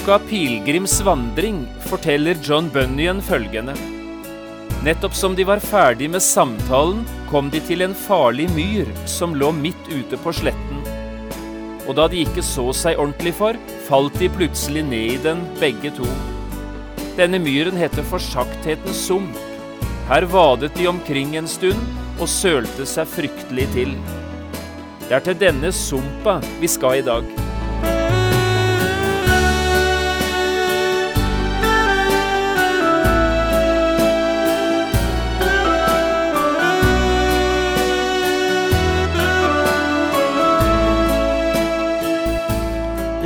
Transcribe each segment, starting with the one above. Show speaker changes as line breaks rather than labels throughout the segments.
Boka 'Pilegrims vandring' forteller John Bunyan følgende. Nettopp som de var ferdig med samtalen, kom de til en farlig myr som lå midt ute på sletten. Og da de ikke så seg ordentlig for, falt de plutselig ned i den, begge to. Denne myren heter Forsakthetens sump. Her vadet de omkring en stund og sølte seg fryktelig til. Det er til denne sumpa vi skal i dag.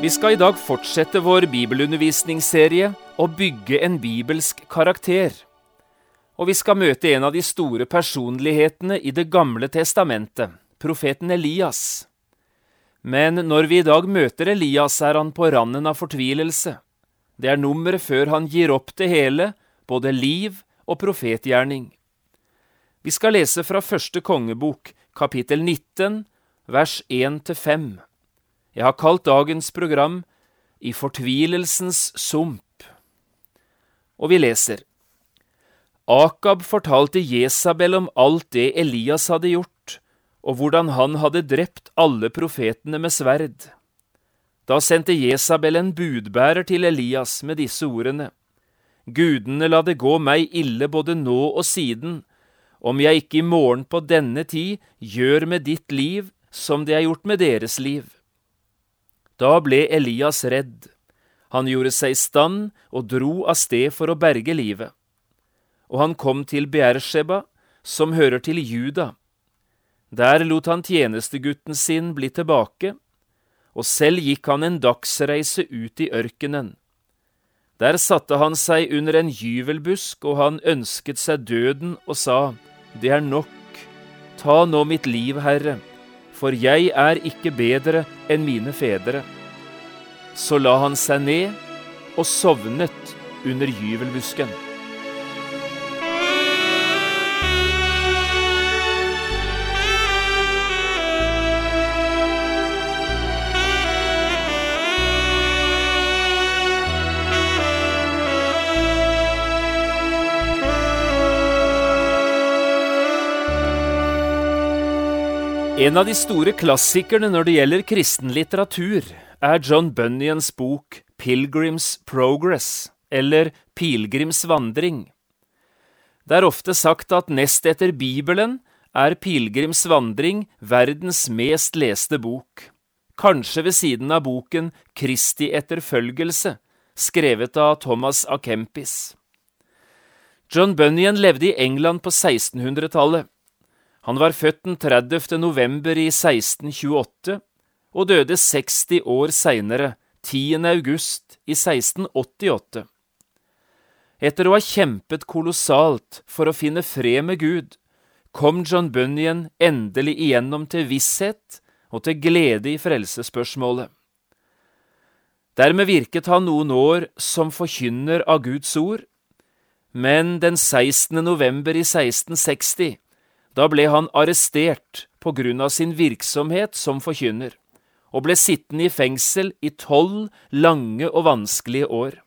Vi skal i dag fortsette vår bibelundervisningsserie og bygge en bibelsk karakter. Og vi skal møte en av de store personlighetene i Det gamle testamentet, profeten Elias. Men når vi i dag møter Elias, er han på randen av fortvilelse. Det er nummeret før han gir opp det hele, både liv og profetgjerning. Vi skal lese fra første kongebok, kapittel 19, vers 1-5. Jeg har kalt dagens program I fortvilelsens sump. Og vi leser. Akab fortalte Jesabel om alt det Elias hadde gjort, og hvordan han hadde drept alle profetene med sverd. Da sendte Jesabel en budbærer til Elias med disse ordene. Gudene la det gå meg ille både nå og siden, om jeg ikke i morgen på denne tid gjør med ditt liv som det er gjort med deres liv. Da ble Elias redd. Han gjorde seg i stand og dro av sted for å berge livet. Og han kom til Beersheba, som hører til Juda. Der lot han tjenestegutten sin bli tilbake, og selv gikk han en dagsreise ut i ørkenen. Der satte han seg under en gyvelbusk, og han ønsket seg døden og sa, Det er nok, ta nå mitt liv, Herre for jeg er ikke bedre enn mine fedre. Så la han seg ned og sovnet under gyvelbusken. En av de store klassikerne når det gjelder kristen litteratur, er John Bunyans bok Pilgrims Progress, eller Pilegrims vandring. Det er ofte sagt at nest etter Bibelen er Pilegrims vandring verdens mest leste bok, kanskje ved siden av boken Kristi etterfølgelse, skrevet av Thomas A. Kempis. John Bunyan levde i England på 1600-tallet. Han var født den 30. november i 1628 og døde 60 år seinere, 10. august i 1688. Etter å ha kjempet kolossalt for å finne fred med Gud, kom John Bunyan endelig igjennom til visshet og til glede i frelsesspørsmålet. Dermed virket han noen år som forkynner av Guds ord, men den 16. november i 1660 da ble han arrestert på grunn av sin virksomhet som forkynner, og ble sittende i fengsel i tolv lange og vanskelige år.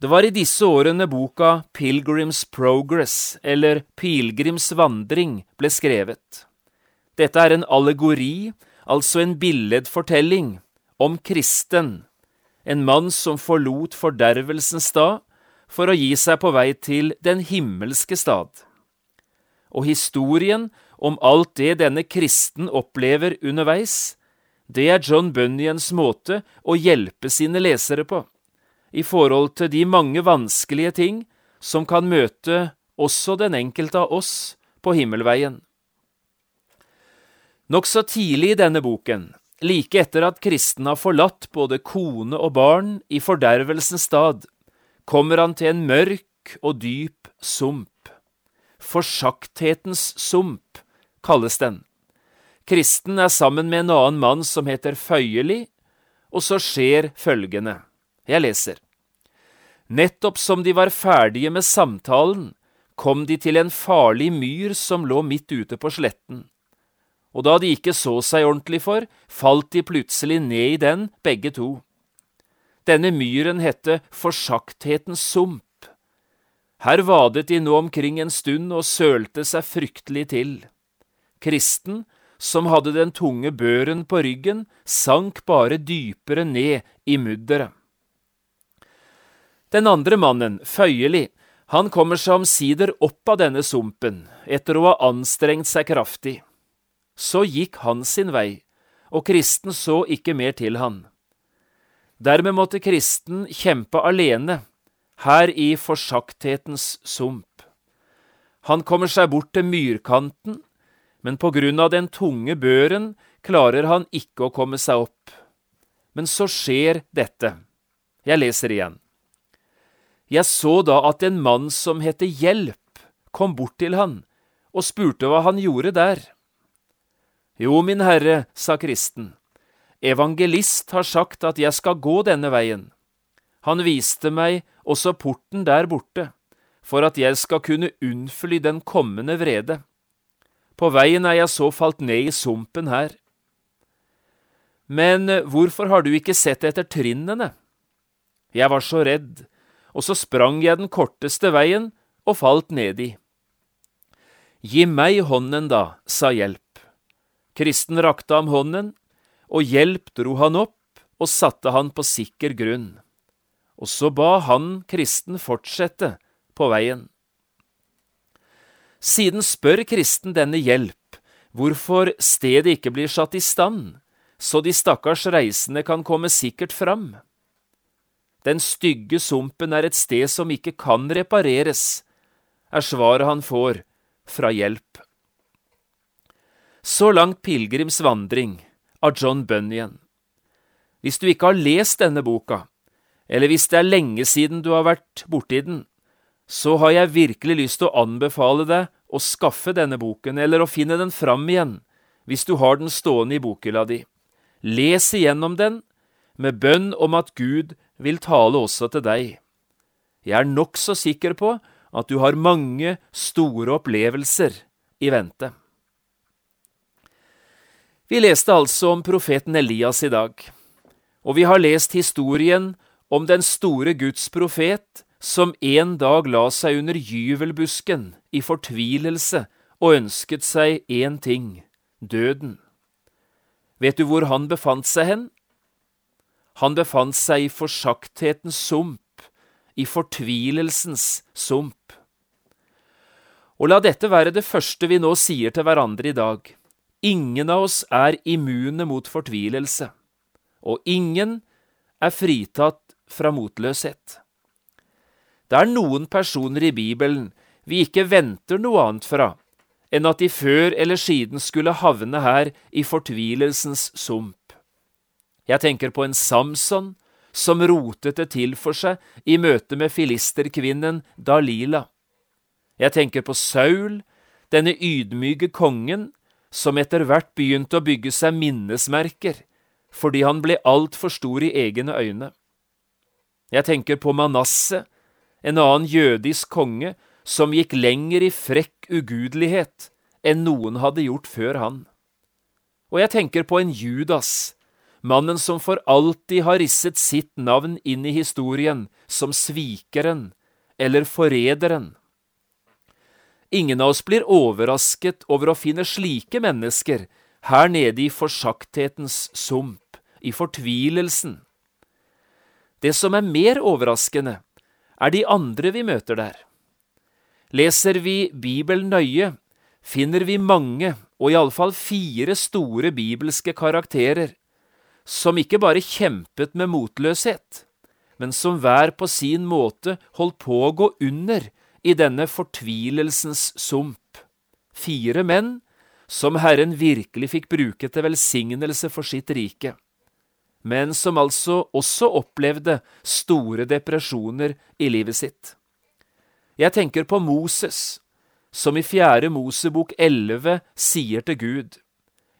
Det var i disse årene boka Pilgrims Progress, eller Pilegrims vandring, ble skrevet. Dette er en allegori, altså en billedfortelling, om kristen, en mann som forlot fordervelsens stad for å gi seg på vei til den himmelske stad og historien om alt det denne kristen opplever underveis, det er John Bunyans måte å hjelpe sine lesere på, i forhold til de mange vanskelige ting som kan møte også den enkelte av oss på himmelveien. Nokså tidlig i denne boken, like etter at kristen har forlatt både kone og barn i fordervelsens stad, kommer han til en mørk og dyp sump. Forsakthetens sump kalles den. Kristen er sammen med en annen mann som heter Føyeli, og så skjer følgende. Jeg leser. Nettopp som de var ferdige med samtalen, kom de til en farlig myr som lå midt ute på sletten og da de ikke så seg ordentlig for, falt de plutselig ned i den, begge to. Denne myren hette Forsakthetens sump. Her vadet de nå omkring en stund og sølte seg fryktelig til. Kristen, som hadde den tunge børen på ryggen, sank bare dypere ned i mudderet. Den andre mannen, Føyeli, han kommer seg omsider opp av denne sumpen, etter å ha anstrengt seg kraftig. Så gikk han sin vei, og kristen så ikke mer til han. Dermed måtte kristen kjempe alene, her i forsakthetens sump. Han kommer seg bort til myrkanten, men på grunn av den tunge børen klarer han ikke å komme seg opp. Men så skjer dette. Jeg leser igjen. Jeg så da at en mann som heter Hjelp, kom bort til han og spurte hva han gjorde der. Jo, min herre, sa kristen, evangelist har sagt at jeg skal gå denne veien. Han viste meg også porten der borte, for at jeg skal kunne unnfly den kommende vrede. På veien er jeg så falt ned i sumpen her. Men hvorfor har du ikke sett etter trinnene? Jeg var så redd, og så sprang jeg den korteste veien og falt nedi. Gi meg hånden, da, sa Hjelp. Kristen rakte ham hånden, og hjelp dro han opp og satte han på sikker grunn. Og så ba han kristen fortsette på veien. Siden spør kristen denne hjelp hvorfor stedet ikke blir satt i stand, så de stakkars reisende kan komme sikkert fram. Den stygge sumpen er et sted som ikke kan repareres, er svaret han får fra hjelp. Så langt Pilegrims vandring av John Bunyan. Hvis du ikke har lest denne boka, eller hvis det er lenge siden du har vært borti den, så har jeg virkelig lyst til å anbefale deg å skaffe denne boken, eller å finne den fram igjen, hvis du har den stående i bokhylla di. Les igjennom den, med bønn om at Gud vil tale også til deg. Jeg er nokså sikker på at du har mange store opplevelser i vente. Vi leste altså om profeten Elias i dag, og vi har lest historien om den store Guds profet som en dag la seg under gyvelbusken i fortvilelse og ønsket seg én ting – døden. Vet du hvor han befant seg hen? Han befant seg i forsakthetens sump, i fortvilelsens sump. Og la dette være det første vi nå sier til hverandre i dag. Ingen av oss er immune mot fortvilelse, og ingen er fritatt fra motløshet. Det er noen personer i Bibelen vi ikke venter noe annet fra enn at de før eller siden skulle havne her i fortvilelsens sump. Jeg tenker på en Samson som rotet det til for seg i møte med filisterkvinnen Dalila. Jeg tenker på Saul, denne ydmyke kongen som etter hvert begynte å bygge seg minnesmerker fordi han ble altfor stor i egne øyne. Jeg tenker på Manasseh, en annen jødisk konge som gikk lenger i frekk ugudelighet enn noen hadde gjort før han. Og jeg tenker på en Judas, mannen som for alltid har risset sitt navn inn i historien som svikeren eller forræderen. Ingen av oss blir overrasket over å finne slike mennesker her nede i forsakthetens sump, i fortvilelsen. Det som er mer overraskende, er de andre vi møter der. Leser vi Bibelen nøye, finner vi mange, og iallfall fire store bibelske karakterer, som ikke bare kjempet med motløshet, men som hver på sin måte holdt på å gå under i denne fortvilelsens sump. Fire menn som Herren virkelig fikk bruke til velsignelse for sitt rike, men som altså også opplevde store depresjoner i livet sitt. Jeg tenker på Moses, som i fjerde Mosebok elleve sier til Gud,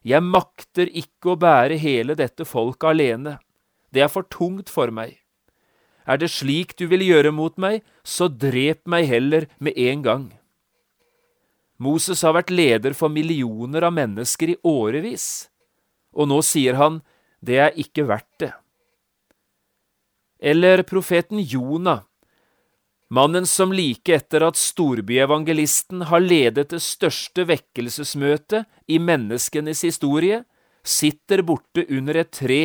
Jeg makter ikke å bære hele dette folket alene, det er for tungt for meg. Er det slik du vil gjøre mot meg, så drep meg heller med en gang. Moses har vært leder for millioner av mennesker i årevis, og nå sier han det er ikke verdt det. Eller profeten Jonah, mannen som like etter at storbyevangelisten har ledet det største vekkelsesmøtet i menneskenes historie, sitter borte under et tre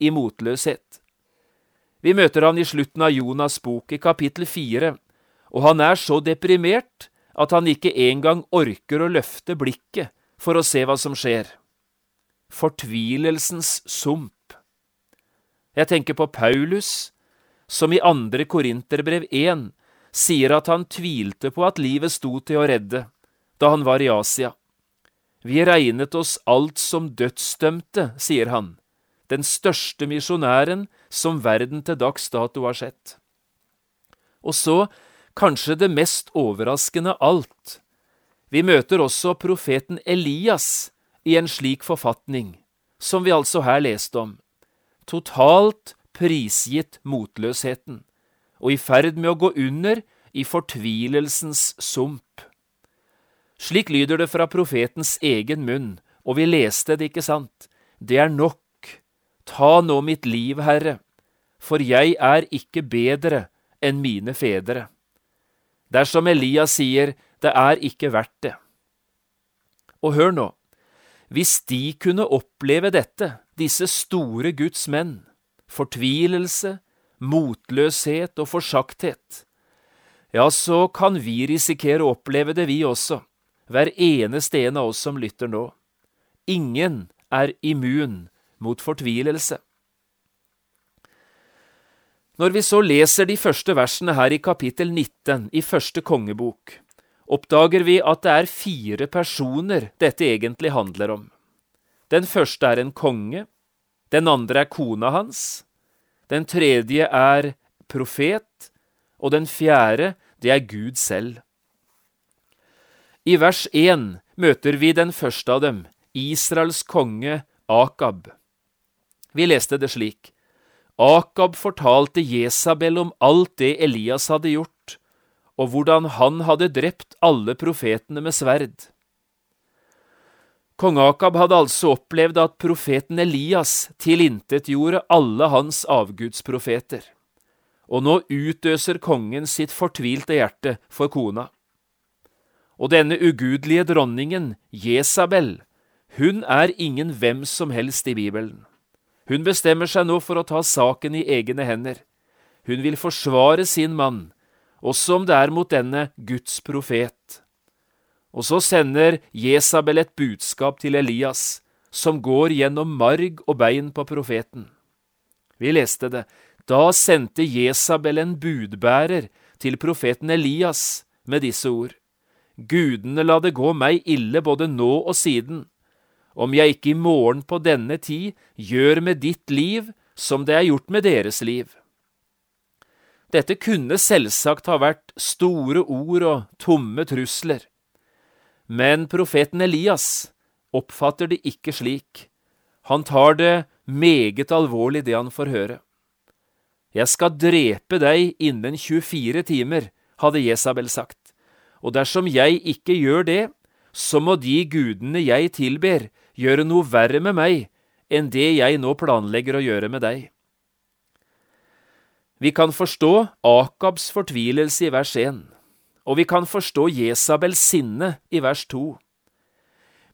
i motløshet. Vi møter han i slutten av Jonas' bok i kapittel fire, og han er så deprimert at han ikke engang orker å løfte blikket for å se hva som skjer. Fortvilelsens sump. Jeg tenker på Paulus, som i andre Korinterbrev 1 sier at han tvilte på at livet sto til å redde da han var i Asia. Vi regnet oss alt som dødsdømte, sier han, den største misjonæren som verden til dags dato har sett. Og så kanskje det mest overraskende alt. Vi møter også profeten Elias i en slik forfatning, som vi altså her leste om. Totalt prisgitt motløsheten, og i ferd med å gå under i fortvilelsens sump. Slik lyder det fra profetens egen munn, og vi leste det, ikke sant? Det er nok. Ta nå mitt liv, Herre, for jeg er ikke bedre enn mine fedre. Dersom Elias sier det er ikke verdt det. Og hør nå, hvis de kunne oppleve dette, disse store Guds menn, fortvilelse, motløshet og forsakthet, ja, så kan vi risikere å oppleve det, vi også, hver eneste en av oss som lytter nå. Ingen er immun mot fortvilelse. Når vi så leser de første versene her i kapittel 19 i første kongebok, oppdager vi at det er fire personer dette egentlig handler om. Den første er en konge, den andre er kona hans, den tredje er profet, og den fjerde, det er Gud selv. I vers 1 møter vi den første av dem, Israels konge Akab. Vi leste det slik. Akab fortalte Jesabel om alt det Elias hadde gjort, og hvordan han hadde drept alle profetene med sverd. Kong Akab hadde altså opplevd at profeten Elias tilintetgjorde alle hans avgudsprofeter, og nå utøser kongen sitt fortvilte hjerte for kona. Og denne ugudelige dronningen, Jesabel, hun er ingen hvem som helst i Bibelen. Hun bestemmer seg nå for å ta saken i egne hender. Hun vil forsvare sin mann, også om det er mot denne Guds profet. Og så sender Jesabel et budskap til Elias, som går gjennom marg og bein på profeten. Vi leste det. Da sendte Jesabel en budbærer til profeten Elias med disse ord. Gudene la det gå meg ille både nå og siden, om jeg ikke i morgen på denne tid gjør med ditt liv som det er gjort med deres liv. Dette kunne selvsagt ha vært store ord og tomme trusler, men profeten Elias oppfatter det ikke slik. Han tar det meget alvorlig, det han får høre. Jeg skal drepe deg innen 24 timer, hadde Jesabel sagt, og dersom jeg ikke gjør det, så må de gudene jeg tilber, gjøre noe verre med meg enn det jeg nå planlegger å gjøre med deg. Vi kan forstå Akabs fortvilelse i vers 1, og vi kan forstå Jesabels sinne i vers 2.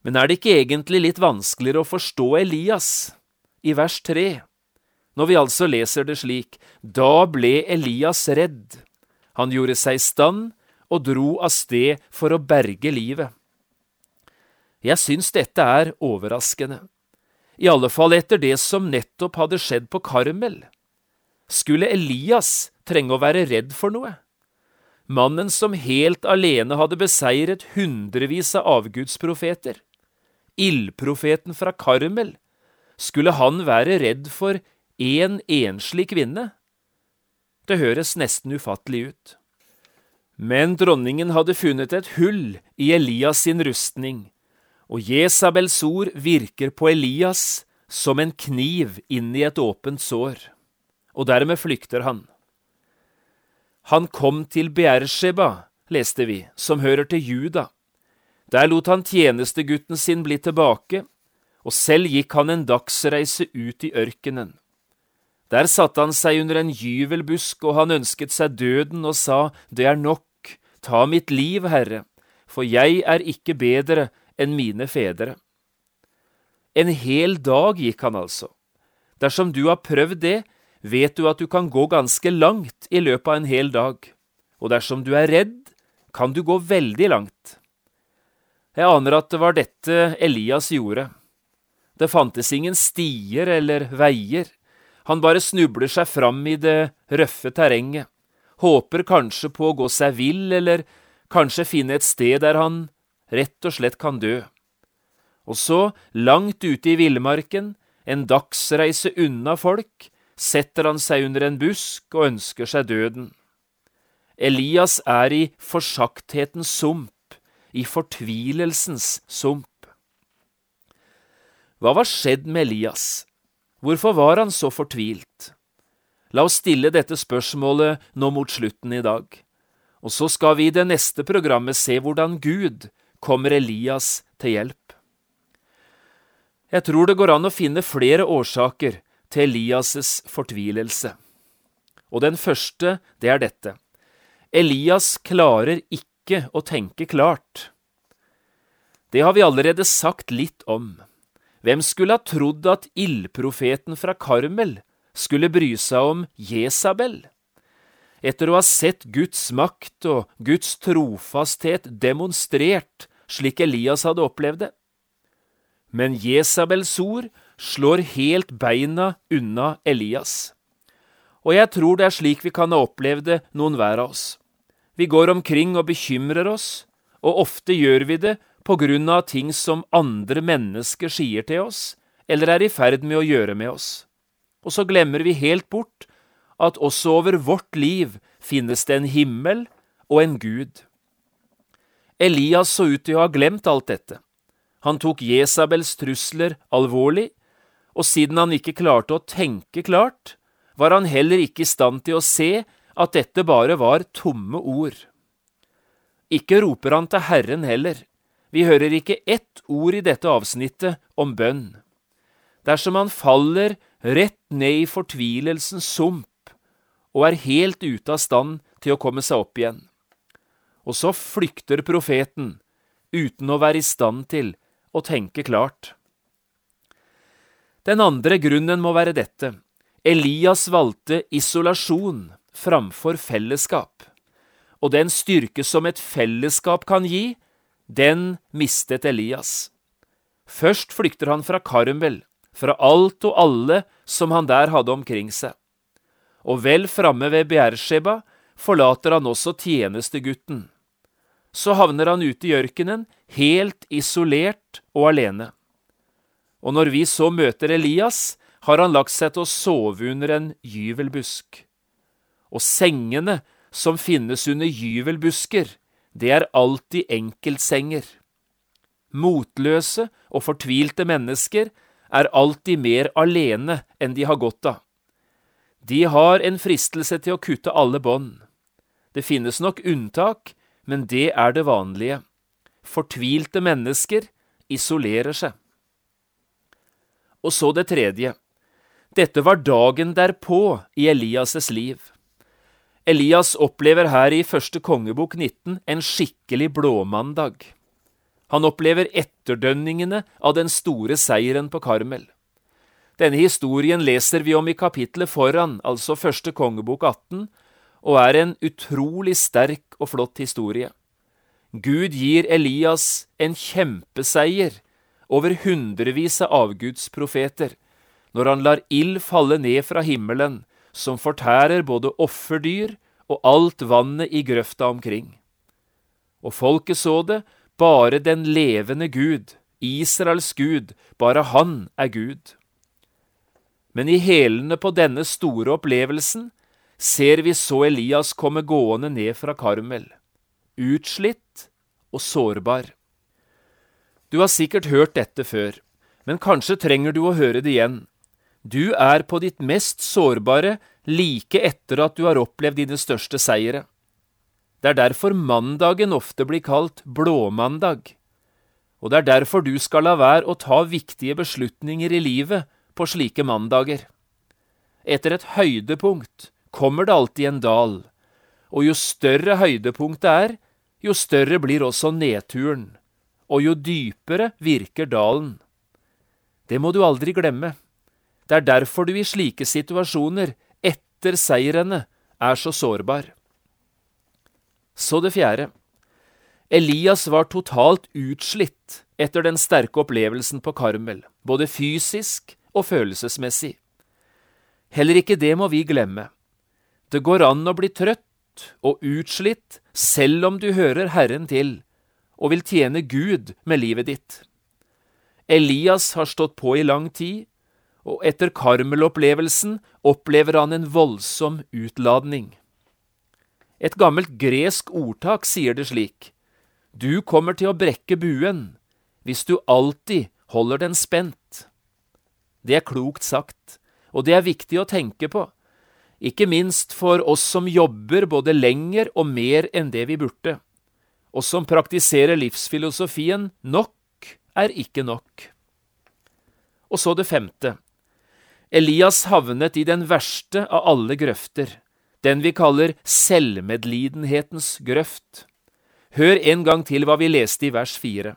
Men er det ikke egentlig litt vanskeligere å forstå Elias i vers 3, når vi altså leser det slik, da ble Elias redd, han gjorde seg i stand og dro av sted for å berge livet. Jeg syns dette er overraskende, i alle fall etter det som nettopp hadde skjedd på Karmel. Skulle Elias trenge å være redd for noe? Mannen som helt alene hadde beseiret hundrevis av avgudsprofeter, ildprofeten fra Karmel, skulle han være redd for én en enslig kvinne? Det høres nesten ufattelig ut. Men dronningen hadde funnet et hull i Elias sin rustning, og Jesabels ord virker på Elias som en kniv inn i et åpent sår, og dermed flykter han. Han kom til Beersheba, leste vi, som hører til Juda. Der lot han tjenestegutten sin bli tilbake, og selv gikk han en dagsreise ut i ørkenen. Der satte han seg under en gyvelbusk, og han ønsket seg døden og sa, Det er nok, Ta mitt liv, Herre, for jeg er ikke bedre enn mine fedre. En hel dag gikk han altså. Dersom du har prøvd det, vet du at du kan gå ganske langt i løpet av en hel dag. Og dersom du er redd, kan du gå veldig langt. Jeg aner at det var dette Elias gjorde. Det fantes ingen stier eller veier. Han bare snubler seg fram i det røffe terrenget håper kanskje på å gå seg vill, eller kanskje finne et sted der han rett og slett kan dø. Og så, langt ute i villmarken, en dagsreise unna folk, setter han seg under en busk og ønsker seg døden. Elias er i forsakthetens sump, i fortvilelsens sump. Hva var skjedd med Elias? Hvorfor var han så fortvilt? La oss stille dette spørsmålet nå mot slutten i dag, og så skal vi i det neste programmet se hvordan Gud kommer Elias til hjelp. Jeg tror det går an å finne flere årsaker til Elias' fortvilelse. Og den første, det er dette. Elias klarer ikke å tenke klart. Det har vi allerede sagt litt om. Hvem skulle ha trodd at ildprofeten fra Karmel skulle bry seg om Jesabel. Etter å ha sett Guds makt og Guds trofasthet demonstrert slik Elias hadde opplevd det. Men Jesabels ord slår helt beina unna Elias. Og jeg tror det er slik vi kan ha opplevd det, noen hver av oss. Vi går omkring og bekymrer oss, og ofte gjør vi det på grunn av ting som andre mennesker sier til oss, eller er i ferd med å gjøre med oss og så glemmer vi helt bort at også over vårt liv finnes det en himmel og en Gud. Elias så ut til å ha glemt alt dette. Han tok Jesabels trusler alvorlig, og siden han ikke klarte å tenke klart, var han heller ikke i stand til å se at dette bare var tomme ord. Ikke roper han til Herren heller, vi hører ikke ett ord i dette avsnittet om bønn. Dersom han faller rett ned i fortvilelsens sump og er helt ute av stand til å komme seg opp igjen. Og så flykter profeten uten å være i stand til å tenke klart. Den andre grunnen må være dette. Elias valgte isolasjon framfor fellesskap, og den styrke som et fellesskap kan gi, den mistet Elias. Først flykter han fra Karmel, fra alt og alle som han der hadde omkring seg. Og vel framme ved Beersheba forlater han også tjenestegutten. Så havner han ute i ørkenen, helt isolert og alene. Og når vi så møter Elias, har han lagt seg til å sove under en gyvelbusk. Og sengene som finnes under gyvelbusker, det er alltid enkeltsenger. Motløse og fortvilte mennesker er alltid mer alene enn de har godt av. De har en fristelse til å kutte alle bånd. Det finnes nok unntak, men det er det vanlige. Fortvilte mennesker isolerer seg. Og så det tredje. Dette var dagen derpå i Elias' liv. Elias opplever her i første kongebok 19 en skikkelig blåmandag. Han opplever etterdønningene av den store seieren på Karmel. Denne historien leser vi om i kapittelet foran, altså første kongebok 18, og er en utrolig sterk og flott historie. Gud gir Elias en kjempeseier over hundrevis av avgudsprofeter når han lar ild falle ned fra himmelen, som fortærer både offerdyr og alt vannet i grøfta omkring. Og folket så det bare den levende Gud Israels Gud, bare Han er Gud. Men i hælene på denne store opplevelsen ser vi så Elias komme gående ned fra Karmel, utslitt og sårbar. Du har sikkert hørt dette før, men kanskje trenger du å høre det igjen. Du er på ditt mest sårbare like etter at du har opplevd dine største seire. Det er derfor mandagen ofte blir kalt blåmandag. Og det er derfor du skal la være å ta viktige beslutninger i livet på slike mandager. Etter et høydepunkt kommer det alltid en dal, og jo større høydepunktet er, jo større blir også nedturen, og jo dypere virker dalen. Det må du aldri glemme. Det er derfor du i slike situasjoner, etter seirene, er så sårbar. Så det fjerde. Elias var totalt utslitt etter den sterke opplevelsen på Karmel, både fysisk og følelsesmessig. Heller ikke det må vi glemme. Det går an å bli trøtt og utslitt selv om du hører Herren til og vil tjene Gud med livet ditt. Elias har stått på i lang tid, og etter Karmel-opplevelsen opplever han en voldsom utladning. Et gammelt gresk ordtak sier det slik. Du kommer til å brekke buen hvis du alltid holder den spent. Det er klokt sagt, og det er viktig å tenke på, ikke minst for oss som jobber både lenger og mer enn det vi burde, og som praktiserer livsfilosofien nok er ikke nok. Og så det femte. Elias havnet i den verste av alle grøfter, den vi kaller selvmedlidenhetens grøft. Hør en gang til hva vi leste i vers fire.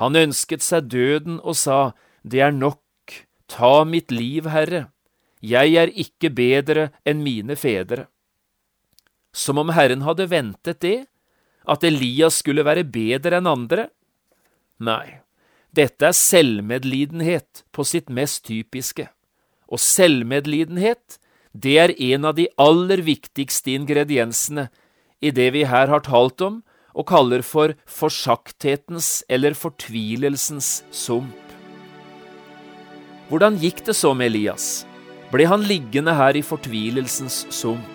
Han ønsket seg døden og sa, Det er nok, ta mitt liv, Herre, jeg er ikke bedre enn mine fedre. Som om Herren hadde ventet det, at Elias skulle være bedre enn andre? Nei, dette er selvmedlidenhet på sitt mest typiske, og selvmedlidenhet, det er en av de aller viktigste ingrediensene i det vi her har talt om, og kaller for forsakthetens eller fortvilelsens sump. Hvordan gikk det så med Elias? Ble han liggende her i fortvilelsens sump?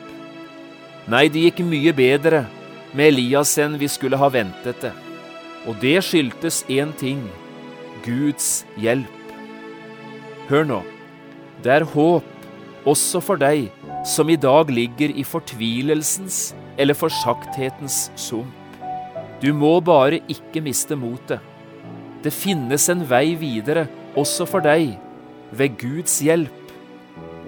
Nei, det gikk mye bedre med Elias enn vi skulle ha ventet det, og det skyldtes én ting – Guds hjelp. Hør nå, det er håp også for deg som i dag ligger i fortvilelsens eller forsakthetens sump. Du må bare ikke miste motet. Det finnes en vei videre også for deg, ved Guds hjelp.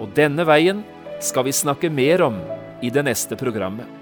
Og denne veien skal vi snakke mer om i det neste programmet.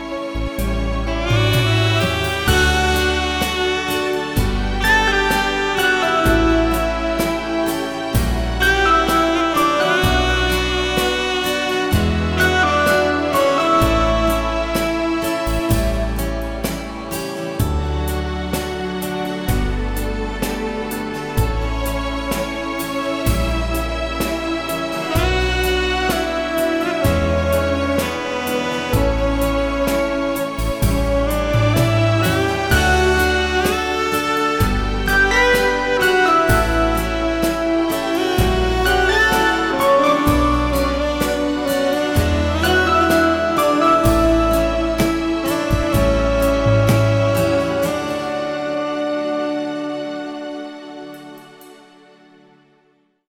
Bye.